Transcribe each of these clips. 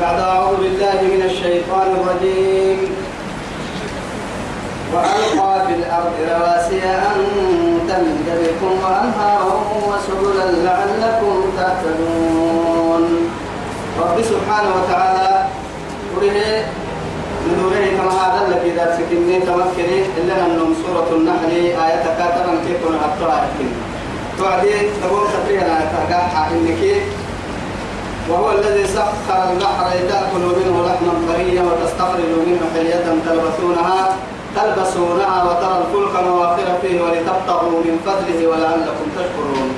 بعد أعوذ بالله من الشيطان الرجيم. وألقى في الأرض رواسي أن تمد بكم وأنهارا وسبلا لعلكم تهتدون. رب سبحانه وتعالى قرئ نوره كما هذا الذي ذات سكني تمكني إلا أنهم سورة النحل آية كاتبا كيكون حتى آية توعدي تقول تقريبا ترقع إنك وهو الذي سخر البحر تأكل منه لحما طريا وتستخرج منه حلية تلبسونها تلبسونها وترى الفلك مواخر فيه ولتبتغوا من فضله ولعلكم تشكرون.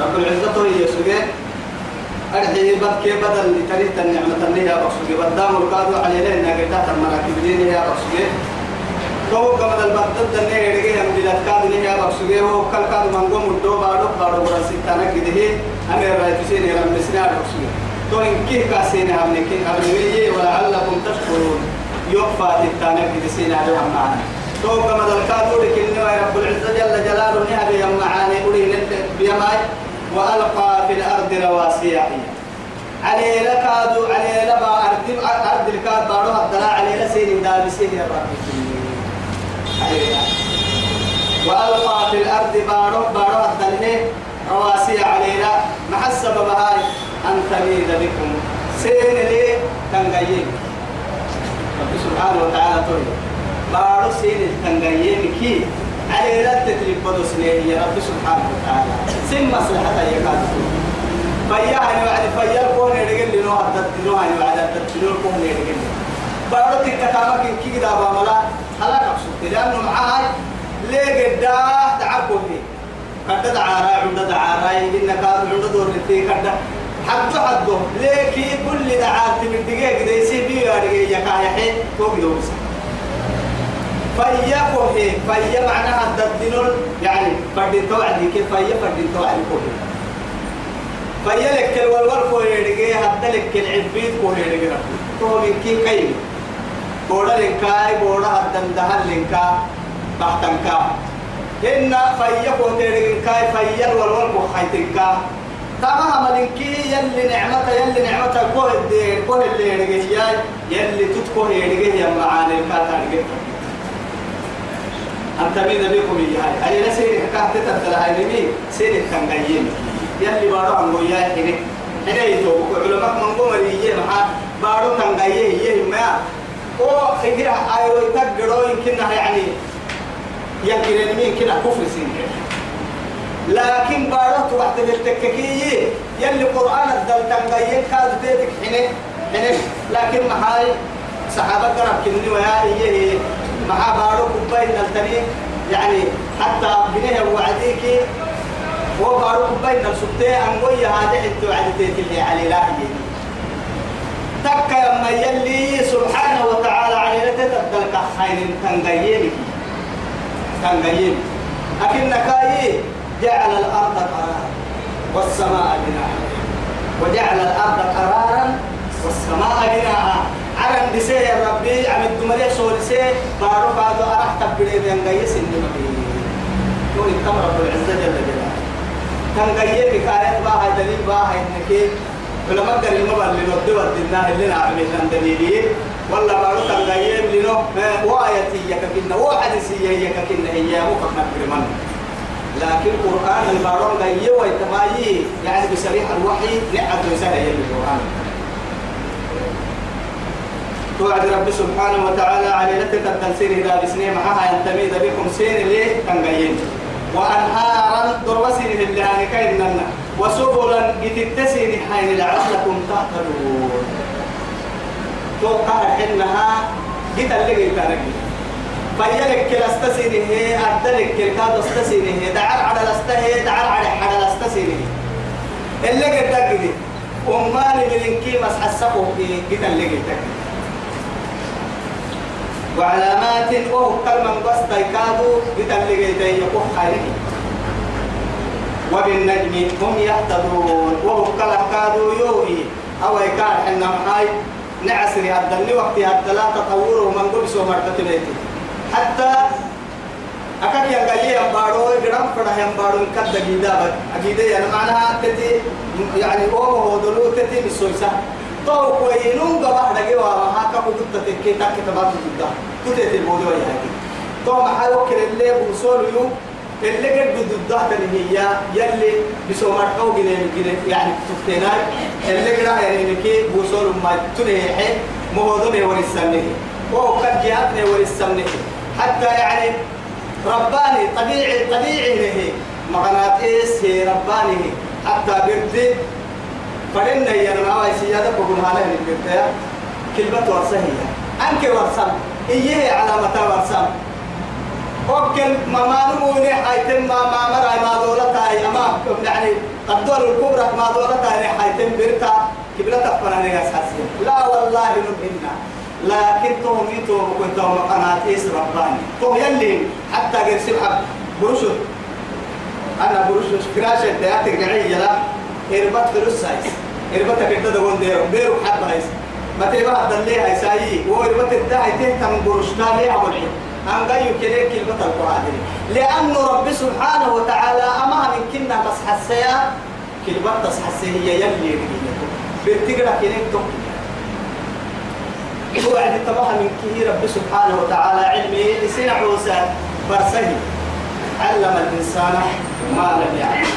رب العزة هي سجى. أرحي بكي بدل لتريد النعمة اللي هي بقصدي بدام القادو على لنا قدات المراكب دي هي بقصدي تو قبل البطل دنيا يرجع هم بلاد كاد اللي هي بقصدي هو كل كاد منقوم الدو بارو بارو براسيتانا كده أنا رأيت سين يرم بسنا بقصدي تو إن كيه كاسين هم نكين أبنية ولعلكم تشكرون. يوفى تتانا كده سين عليهم معنا. تو قبل الكاد لكن رب العزة جل جلاله نهبي هم معاني أولي بيماي. وألقى في الأرض رواسي علي لكادو علي لبا أرض أرض الكاد بارو هدنا علي لسين دابسين يا رب وألقى في الأرض بارو بارو هدنا رواسي علينا مع السبب هاي أن تميد بكم. سين لي تنقيين رب سبحانه وتعالى تقول بارو سين تنقيين كي. على لا تتريب بدوس يا رب سبحانه وتعالى. سن مصلحة يكاد فيا هني وعد فيا الكون يدقل لنو عدد لنو هني وعد عدد لنو الكون يدقل بارو تكتامك كي كده بعملا هلا كبسط لأنه معاي ليه قدا تعبوا فيه كدا دعارا عند دعارا إن كاد عند دور في كدا حدو ليه كي كل دعارتي من دقيقة يصير بيو يا دقيقة يكايحين فوق دوس فيا كوهي فيا معناها الدنول يعني فردين توعدي كيف فيا فردين توعدي كوهي فيا لك الولول كوهي رجع حتى لك العبيد كوهي رجع تو من كي كيم بودا لنكاي بودا هدن لنكا بحتنكا إن فيا كوهي رجع كاي فيا الولول كوهي تنكا تمام لنكي يلي نعمة يلي نعمة كوهي الدين كوهي اللي رجع يلي تتكوهي رجع يا معاني الكاتا رجع أن تميد بكم إياها أي نسير حكاية تتبدل هاي نمي سير التنقيين يلي بارو عن وياه هنا هنا يتوب علماء من قوم ريجي محا بارو تنقيين يه ما أو خيرا ايو يتقرو يمكن يعني يمكن مين كده كفر سين لكن بارو توحد التككية. يلي قرآن الدل تنقيين كاد تيتك هنا هنا لكن محاي صحابة قرب كني ويا إيه مع بارو كوباين التاني يعني حتى بنيه وعديك. هو بارو كوباين السبتة أنقوي هذا أنت وعدتك اللي على لا تك يما يلي سبحانه وتعالى على تتبدل كحين تنقيينك تنقيين أكن كاي جعل الأرض قرارا والسماء بناء. وجعل الأرض قرارا والسماء بناء. عرن دسيه يا ربي عم الدمرية سول سيه بارو بعدو أرح بين جايس إنما يقول كم رب العزة جل جلاله. جاي بكاية باها دليل باها إنك ولما قال لما بل لنو دوا الدنا اللي نعمل لنا دليلين ولا بارو جاي لنو وآيتي يككنا يككنا هي وفقنا برمان لكن القرآن البارون جاي ويتمايي يعني بصريح الوحي نعد رسالة القرآن. توعد رب سبحانه وتعالى على لتك التنسير إذا بسنين معها ينتميد بكم سين ليه تنقين وأنهارا دربسين اللي هاني كيدنا وسبلا جتتسين حين لعلكم تهتدون. توقع حينها جت اللي فيلك كل استسينه هي أدلك كل كاد استسينه هي دعر على الاستهي دعر على حد الاستسينه اللي قلت كده ومالي من كي مسح السقو جت اللي قلت وعلامات وهو كلمة بس تيكادو بتلقي يقف خيرك. وبالنجم هم يهتدون وهو كلمة كادو يوهي. أو يكاد حنا محاي نعسري هدلني وقت هدلا تطوره من قبس ومرتة بيتي حتى أكاد ينقل ينبارو يقرم فرح ينبارو كد جيدا أكيد يعني معناها تتي يعني هو هو دلو تتي بالسويسة تو كوينون قبح دقي وما هاكا قلت تكي تك تبات تدا تتت الموضوع يعني. تو ما حيوكل اللي بوصول يوم اللي قد ضده هي يلي بسومر أو جنين جنين يعني تفتنا اللي قد يعني كي بوصول ما تنهي مهودم ورسمنه وهو قد جاءتني ورسمنه حتى يعني رباني طبيعي طبيعي له مغناطيس هي رباني حتى بردي فلن هي. أنا ما سيادة بقول هذا اللي بردي كلمة ورسهية أنك ورسم إيه علامة ورسم وكل ما ما نموني حيتم ما ما مرا ما دولتها أمام يعني الدول الكبرى ما دولتها حيتم برتا تفنى نجاس حسين لا والله نبهنا لكن توم يتو كنت قناة إيس رباني. تو يلي حتى غير سبحة برشد أنا برشد فراشة دياتك نعي لا إربط فلوس سايس. إربط كده دون ديرو. ديرو حتى هايس ما تبغى تدلي هاي ساي هو إربط الداعي تهتم برشنا ليه أول حين أن قايو كليك كلمة القرآن لأن رب سبحانه وتعالى أما من كنا بس حسيا كلمة تصحسي هي يلي بتقرأ كليك تقرأ وعد التباها من كه رب سبحانه وتعالى علمي. لسنا عوسى برسه علم الإنسان ما لم يعلم.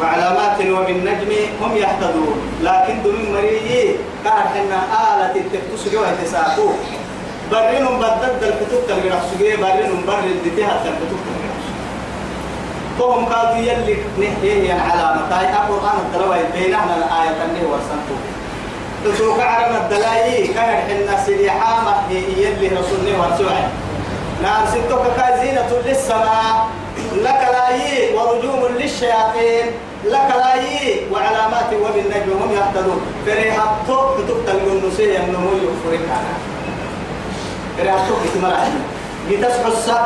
وعلامات وبالنجم هم يهتدون لكن دون مريي كان حنا آلة التكتس جوا تساقو. برينهم بدد الكتب تلقى سجيه برينهم برين دتها الكتب تلقى فهم قالوا يلي نهيه علامة تاي القرآن الدلوي بيننا الآية اللي هو سنتو تسوق على الدلائي كان حنا سريحامة يلي رسولني ورسوعي نعم ستك كازينة للسماء لك لاي ورجوم للشياطين لك لاي وعلامات وبالنجم هم يهتدون. فريها توك تقتل النسية النمو يغفرك أنا فريها توك لتصحى السب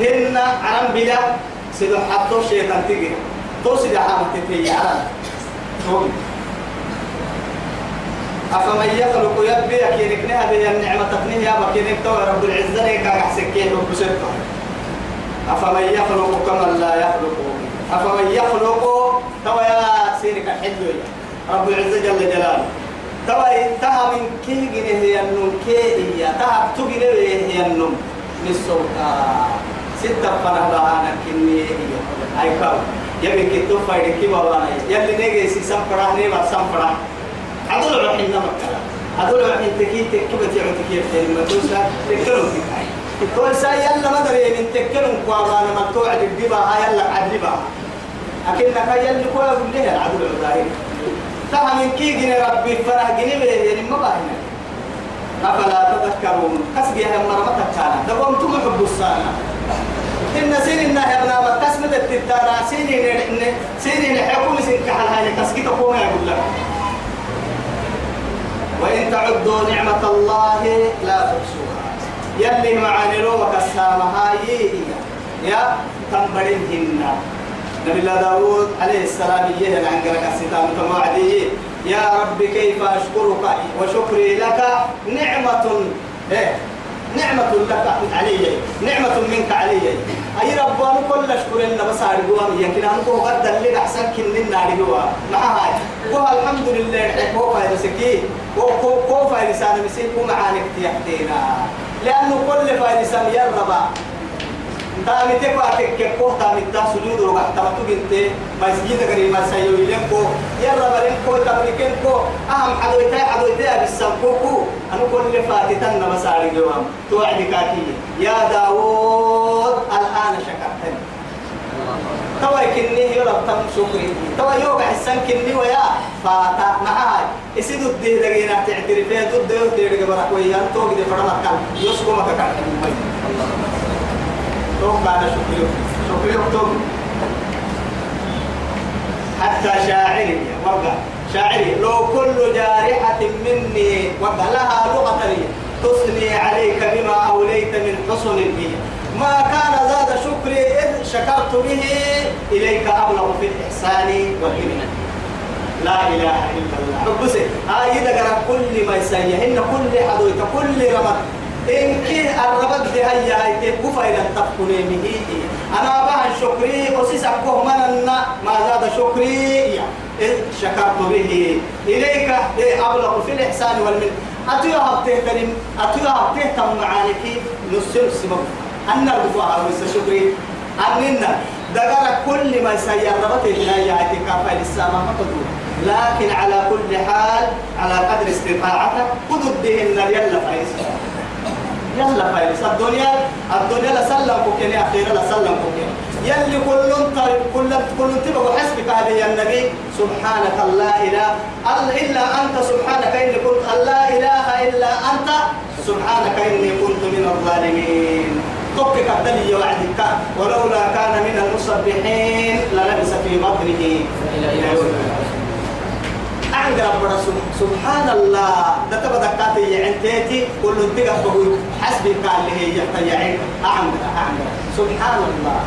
هن عرم بلا سيدو حطو شيطان تيجي. تو سيدو حامة تيجي عرم أفمن يخلق يبي أكينك نهب النعمة تقنيه يا بكينك تو رب العزة ليك أحسكيه رب سرطة أفمن يخلق كما لا يخلق. أفمن يخلق تو يا سيرك الحلو رب العزة جل جلاله. تو تها من كي جنيه هي النوم كي هي تها تجنيه هي النوم. نسوكا ستة فرح بهانا كني أي كاو. يبي كتو فايد كي بابا يلي نيجي سي سام فرح نيما سام فرح عدول روح إنما كلا عدول روح إنت كي تكبر تعود كيف تاني ما توسا تكلم تكاي تقول ساي يلا ما دري. من تكلم قوانا ما توعد هاي يلا عدبا أكيد نكاي يلا كوا عدول الظاهر؟ تها من كي جن ربي فرح جن يعني ما باهنا أفلا تذكرون؟ كسبي هم مرمتك كان دبوم تم حب إن تسمد التدارا سين إن سين إن حكومة سين كحل هاي كسكت قوم يقول لك وإن تعدوا نعمة الله لا تحصوها. يلي معاني روك السامة هاي. يا تنبرنهن نبي الله داود عليه السلام يه عن قرك الستام تموعدي يا رب كيف أشكرك وشكري لك؟ نعمة. إيه. نعمة لك علي. نعمة منك علي. أي رب أنا كل أشكر إن بس أرجوها يمكن أنا كو قد اللي أحسن كن نارجوها مع هاي كو الحمد لله. كو فايد سكي. كو كو فايد سان مسين كو معانك تيحتينا لأنه كل فايد سان يربا تامي تبا تككو تامي تا سجود وقت تما تبنت مسجد غري ما سيو يلكو يلا برينكو تبريكنكو أهم حدويتا حدويتا بالسمكوكو أنا كل فاتتنا مساري جوام توعد كاكي يا داوود الآن شكرتني توا كني يلا تم شكري توا يوقع السن كني ويا فاتا معاي يسيدو الديه لقينا تعترفين ضد يوم تيرك برك ويا تو قد فرمك يسكو ما كان تو بعد شكري. شكري تو حتى شاعري وقع شاعري لو كل جارحة مني وقع لها لغة لي. تثني عليك بما أوليت من حسن بي ما كان زاد شكري إذ شكرت به. إليك أبلغ في الإحسان والإيمان. لا إله إلا الله. بس هاي دقر كل ما يسيهن كل حدويت كل رمض إن كي الربط دي هيا هيك كفاية تفكني مهي أنا بها شكري وسيسكه مننا. ما زاد شكري. إذ شكرت به. إليك أبلغ في الإحسان والمن. أتيها بتهتم أتيها بتهتم معانك. نسل سبب. أن الرفاع ويس شكري. أننا دقر كل ما سير ربطه لا يأتيك فالسامة مقدور لكن على كل حال على قدر استطاعتك قدر بهن يلا فايس يلا فايس الدنيا الدنيا لسلم كوكيني أخيرا لسلم كوكيني يلي كل كل كل تبقى حسبك هذه النبي. سبحانك لا إله الا أنت سبحانك إني كنت لا إله إلا أنت سبحانك إني كنت من الظالمين. طبك الدلي وعدك. ولولا كان من المسبحين للبس في بطنه. إلى يوم عند رب سبحان الله. ده تبقى دكاتي يعنتيتي كل انتقى حسبك اللي هي يحتيعين أعمل أعمل. سبحان الله.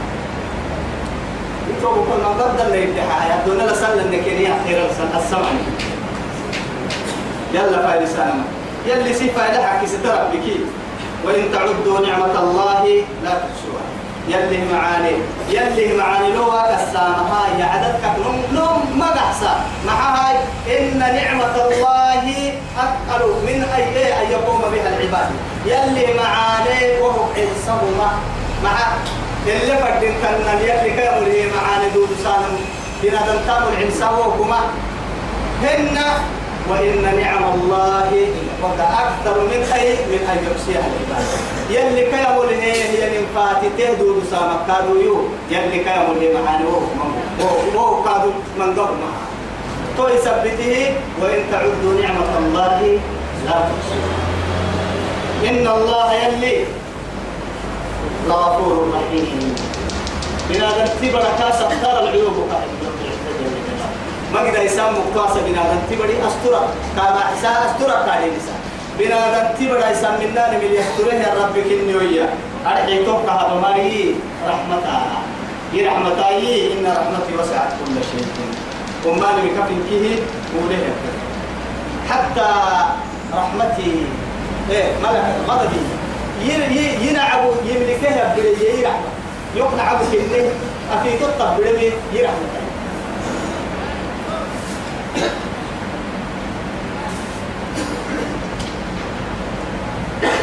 يتوب كل اللي يفتحها يا دون لا سل النكيني أخيرا السمع يلا فارسان يلي سيفا لها كسترك بكي. وإن تعدوا نعمة الله لا تحصوها. يلي معاني يلي معاني. لو قسامها يا عددك نم نم ما قحسا مع هاي إن نعمة الله أكثر من أي أن يقوم بها العباد. يلي معاني وهو حسابهما مع اللي فردين كان يلي كامل معاني دود سالم. بنا دمتام العنساوكما هن وإن نعم الله أكثر من أي من أن يحصيها العباد يلي كامل هي هي من فاتته دود سامك كادو يو. يلي كامل هي معاني وهو كادو من قبل معه تو يثبته وإن تعدوا نعمة الله لا تحصوها. إن الله يلي لغفور رحيم. بنادم تبرا كاسا ترى العيوب ما قد يسام مقتاسا بنادم تبري أسترا كما حسا أسترا كالي نسا. بنادم تبرا يسام منا من يستره يا رب كنيويا أرحي توقع هذا ماري. رحمتا. هي رحمتا إن رحمتي وسعت كل شيء. وما لم يكفي فيه وله حتى رحمتي. إيه ملك غضبي. ينعبو. يملكها بلي. يرحمة. يقنع أبو كنه أفي تطب بلي. يرحمة.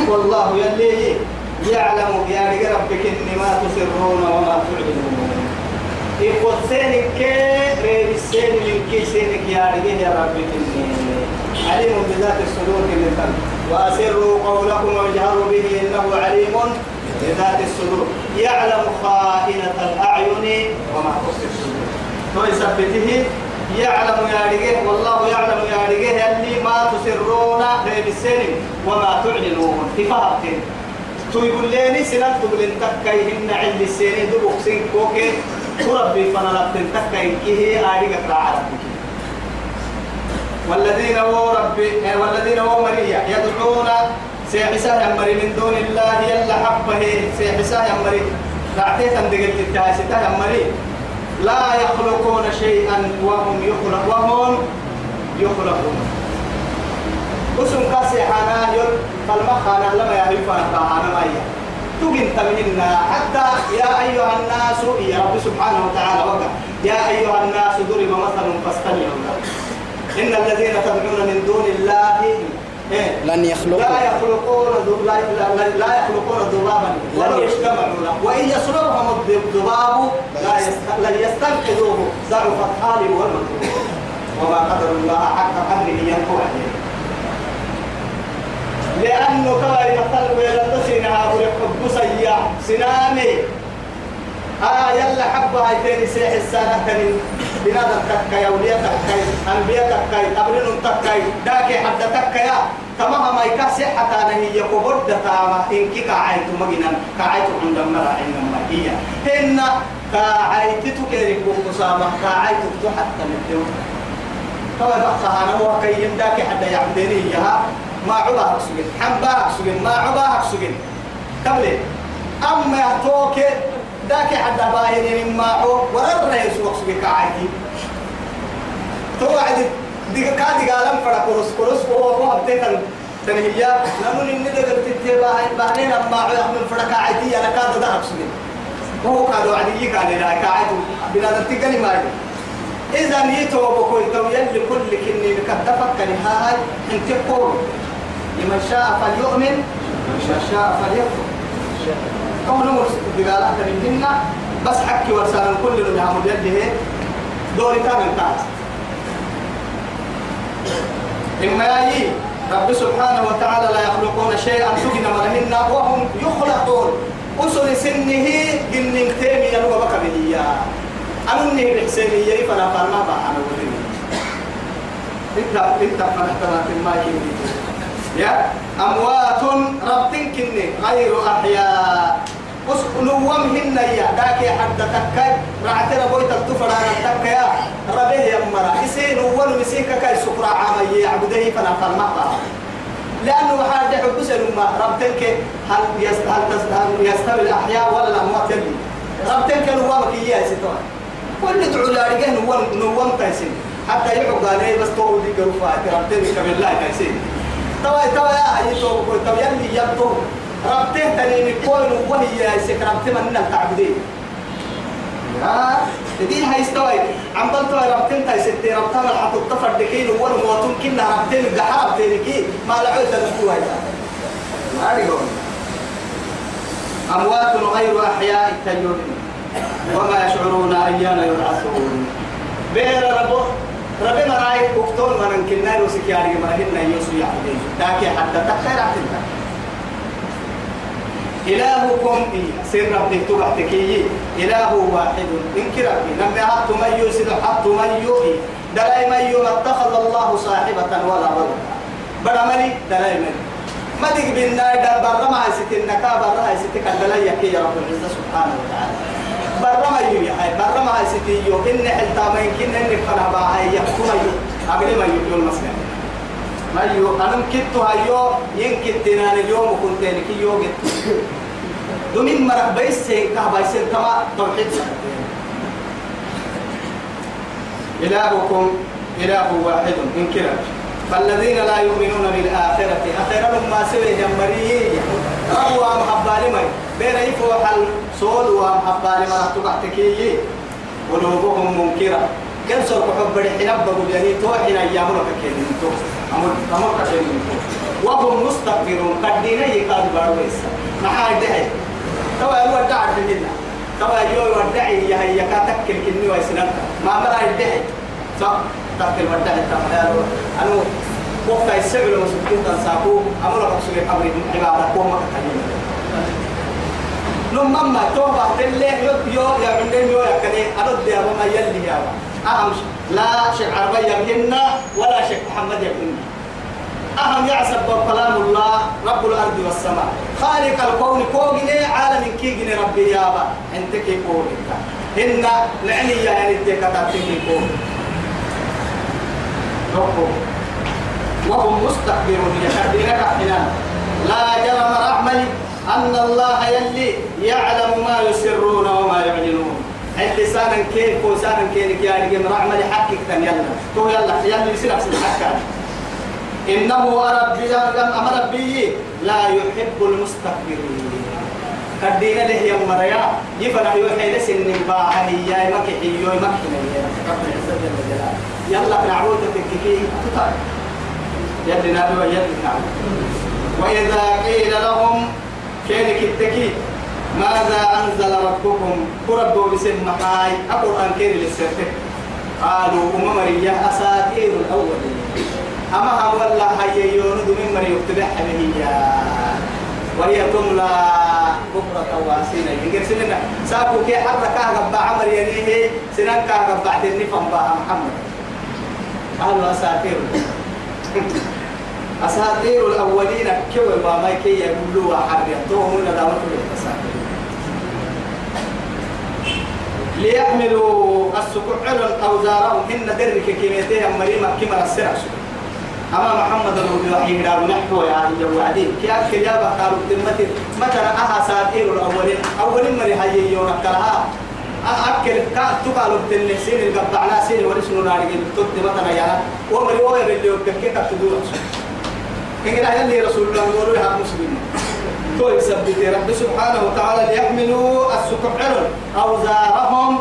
والله يلي يعلم يا ربك إن ما تسرون وما تعلنون. يقول سينك ريب السين من كي سينك يا رجال يا ربك عليم بذات الصدور من وأسروا قولكم واجهروا به إنه عليم بذات الصدور. يعلم خائنة الأعين وما تخفي الصدور. يعلم يا رجال والله يعلم يا رجال اللي ما تسرون غير السن وما تعلنون. تفاهمتين تو يقول لي سنة تقول انت كيهن عند السنين دبوك سين كوكي تربي فانا لبتن تكاي كيه آريك راعي والذين هو ربي والذين هو مريا يدعون سيحسا يمري من دون الله يلا حبه سيحسا يمري رعتي تندقل التاستا يمري لا يخلقون شيئا وهم يخلق وهم يخلقون. اسم كاسي حانا يل فالمخانا لما يعرفان طاعنا ما هي. تجن تمهنا حتى يا أيها الناس يا رب سبحانه وتعالى وقع. يا أيها الناس ضرب مثل فاستمعوا له. إن الذين تدعون من دون الله؟ لن يخلقوا. لا يخلقون لا, لا, يخلقون ذبابا. ولو يجتمعوا له. وإن يصلبهم الذباب لا لن يستنقذوه. ضعف الطالب والمطلوب وما قدر الله حق قدره ينفع لأنه كما يمثل ويلتسينها ولحب سيا سنامي آه يلا حبة هايتين سيح السنة كان بنادم تكاي أولياء تكاي أنبياء تكاي قبلهم تكاي. داكي حد تكاي تمام ما يكاسي حتى نهي يقبض تاما. إن كي كعيت مجنا كعيت عند مرة عندما هي هن كعيت تكيرك بقصامة كعيت حتى نبدو كما بقى أنا هو كي يمداك حد يعبدني إياها. ما عبا سجن حنبا سجن ما عبا سجن. قبل أما توك ذاك حد باين ما هو ورر رئيس وقت كعادي توعد دي كادي قالم فرا كروس كروس هو هو بتكن تنهيا لمن إن ده قلت تبا بعدين أما من فرا كعادي أنا كاد ده سجن وهو كادو عدي كان لا كاعد بلا تقني ما إذا نيتو بكل تو يلي كل كني مكتفك هاي انت قول لمن شاء فليؤمن ومن شاء فليكفر. كون مرسل بقال أكثر منهن بس حكي ورسالة كل من يعمل يده دوري كان انتهت إما يأي رب سبحانه وتعالى لا يخلقون شيئا سجن مرهن وهم يخلقون. أسر سنه جن تيمي ينوى بك به أنا إني بحسيني فلا فرما بها أنا ولي. انت إنت فنحتنا في الماء يا أموات ربتن كني غير أحياء. نومهن يا داكي حتى تكاي. رعتنا بويت التفر على تكايا ربه يا مرا. إسي نوم مسيكا كاي سكرا عامي عبده فنا فرما لأنه حال حب سلمة ربتنك هل يستوي الأحياء ولا الأموات يلي ربتنك نوامك إياه ستوان كل تعالى رجال نوام نوام تايسين حتى يحب عليه بس تو دي كروفا. ربتنك بالله تايسين توا توا يا هاي تو توا يلي يبتو ربته تنين كوين وهي سكرت من التعبدين ها؟ دين هاي استوي عم بنتو ربتين تاي ستي ربتها الحط الطفر دكين ولا موتون كنا ربتين الجحاب تينكي ما لعود الكوي ما يقول أموات غير أحياء التجربين وما يشعرون أيان يبعثون. بير ربو ربنا راي وقتون من كنا يا رجل مرهن يوسف يعبدين لكن حتى تخير عتنا إلهكم إيه سر ربك تبعتك إله واحد. إنك ربي لما حط من يوسف حط من يوحي دلاي من يوم اتخذ الله صاحبة ولا ولدا بڑا ملي دلاي من ما ديك بالنار دار برا ما ستين نكا برا دلاي يكي يا رب العزة سبحانه وتعالى. برا ما يو يا هاي برا ما ستين يو. إن حلتا ما يمكن إن فنا باهي يحكم يو أبدا ما يو مسلم. ما يو أنا كنت هايو يمكن تنان اليوم وكنت لك يو جت دومين مرق بيس كهبا يصير تما توحيد إلهكم إله واحد من كلا فالذين لا يؤمنون بالآخرة أخيرا ما سوي جمري ربوا محبا لمن بين يفوح الصول ومحبا لمن تبعتكي قلوبهم منكرة كم سوف حب بقول يعني توحنا أيامنا تو أمر أمر كيدين وهم مستكبرون قدينا يقال بارويس ما حد ده توا هو دعاء لله توا يو ودعي يا هي كاتك كني ويسنك ما مرا يدعي. صح؟ تاكل ودعي تمام أنا وقت السبع وسكين تنساكو. أمر رسول قبر عبادة قوم كتير نم مما توبة تلي يو يو يا عندنا يو يا كني. أرد يا ماما يلي يا أهم لا شيخ عربي يبهنا ولا شيخ محمد يبهنا أهم يعصب كلام الله رب الأرض والسماء. خالق الكون كوجني عالم كيجني ربي يابا. أنت كي كونك هن لعني يا يعني تكتبت كي كون وهم مستكبرون. يحدينك حنان لا جرم رحملي أن الله يلي يعلم ما يسرون وما يعلنون. لسانا كيف وسانا كيف يا رجل رحملي حقك يلا. تو يلا يلا يصير حكا إنه ربي أمر ربي لا يحب المستكبرين. كدينا له يوم مريا. يفرح يوحي لسن باها هي العزة جل. جلاله يلا نعود تككي تطار نادوا يلي نعود وإذا قيل لهم كينك التكي ماذا أنزل ربكم؟ قربوا بسم محاي القرآن كين للسرتك قالوا أمم ريا أساطير الأولين. أما هم والله هي يوند من مري يكتب حبيبيا وهي تملى بكرة واسينا يقول سننا ساكو كي حركة قبع عمر يليه سنان كا قبع تنفهم بها محمد. قالوا أساطير. أساطير الأولين كيف ما كي يقولوا حرب يطوهم لنا دعوة الأساطير ليحملوا السكوع أوزارهم هن درك كيميتهم مريمة كما السرع. أما محمد بن وحي قالوا نحو يا هي وعدين كي أكل يا بقالوا تمتي مثلا أها ساتير الأولين أولين مري هاي يوم كلها أكل كا تقالوا تنين سين القبعنا سين ورسنا ناري تود مثلا يا ومري وين اللي يوكل كي تقتدوا كي يلي رسول الله يقولوا لها مسلمين تو يثبت رب سبحانه وتعالى ليحملوا السكحل أوزارهم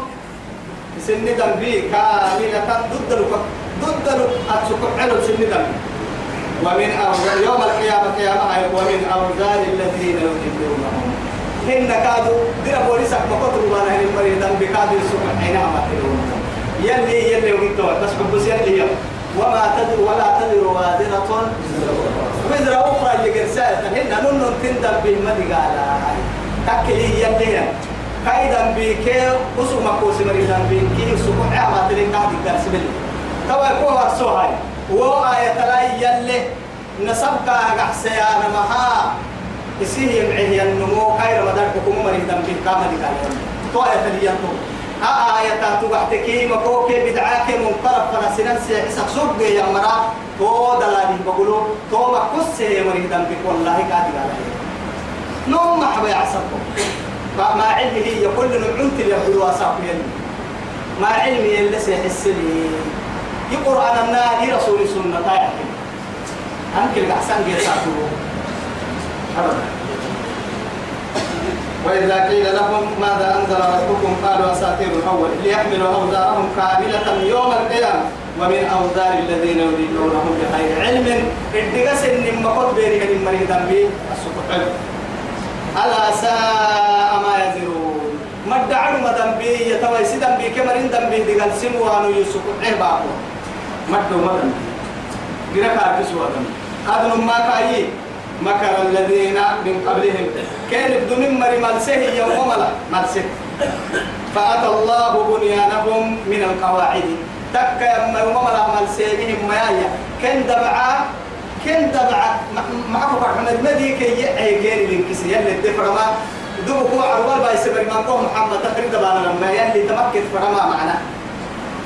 سن دنبي كاملة ضد ضد السكحل سن دنبي ومن أوزار يوم القيامة قيامة ومن أوزار الذين يضلونهم. هن كادوا دير بوليسك مقتل وأنا هن مريضا بكادوا السكح حينها ما يلي يلي وقتوا. بس بس يلي وما تدر ولا تدر وادرة. وزر أخرى قرسالة هن نن تندم بالمدي قال تكلي يلي كايدا بيكي وسو مكوس مريضا بيكي سكح عما تلين قاعد يقرس بلي توا يكون ورسوها وآية لا يلي نسبك أحسي أنا مها. يسيه يمعيه النمو خير مدارك كم مريضا بالكامل قال تو آية ليانتو آية تاتو وحتكي مكوكي بدعاك منقرب فنسنان سيحسك سوق يا مرا. تو دلالي بقولو. تو مكوس يا مريضا بك والله قاعد قال نوم محبا يعصبكم. ما علمه يقول نعمت يقول واساق يلي. ما علمي اللي سيحس لي يقرأ أن النار رسول سنة تاعي أنك الأحسن أبدا وإذا قيل لهم ماذا أنزل ربكم قالوا أساطير الأول ليحملوا أوزارهم كاملة يوم القيامة. ومن أوزار الذين يضلونهم بغير علم. ادقس إن مقود بيرك المريض به السكحل ألا ساء ما يزرون. ما ادعوا ما دنبي يتوي سدن بي كمرين دنبي دقال سموانو يسوق عباقو ما دنبي قرأ كاركسوا دنبي هذا ما كاي مكر الذين من قبلهم. كان بدون مري ملسه يوم ملا فأتى الله بنيانهم من القواعد. تك يوم ملا ملسه بهم ميايا. كن دبعا كن دبعا معك محمد مدي كي يأي غير الانكسي يلي الدفرما دوب هو عروال باي سبر ما محمد تقريبا لما يلي تمكت فرما معنا.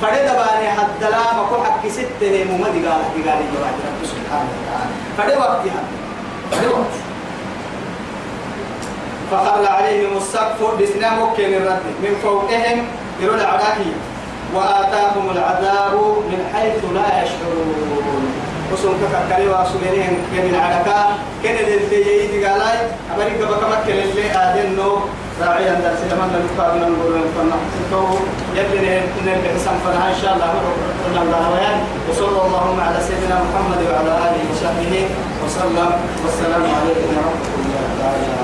فرد باني حتى لا مكو حق ستة ممدي قال قال جواد رب سبحانه وتعالى. فرد وقتها فرد وقت. فخر عليهم السقف بسنا مكين الرد. من فوقهم يرون العراكية وآتاهم العذاب من حيث لا يشعرون. وسون كفكري واسمينهم كن العركة كن اللي يجي قالاي أبريك بكم كن اللي آدنو راعي عند سلمان للقاء من نقول تو يبني نبي حسن فنا إن شاء الله ربنا الله وصلى اللهم على سيدنا محمد وعلى آله وصحبه وسلم والسلام عليكم ورحمة الله تعالى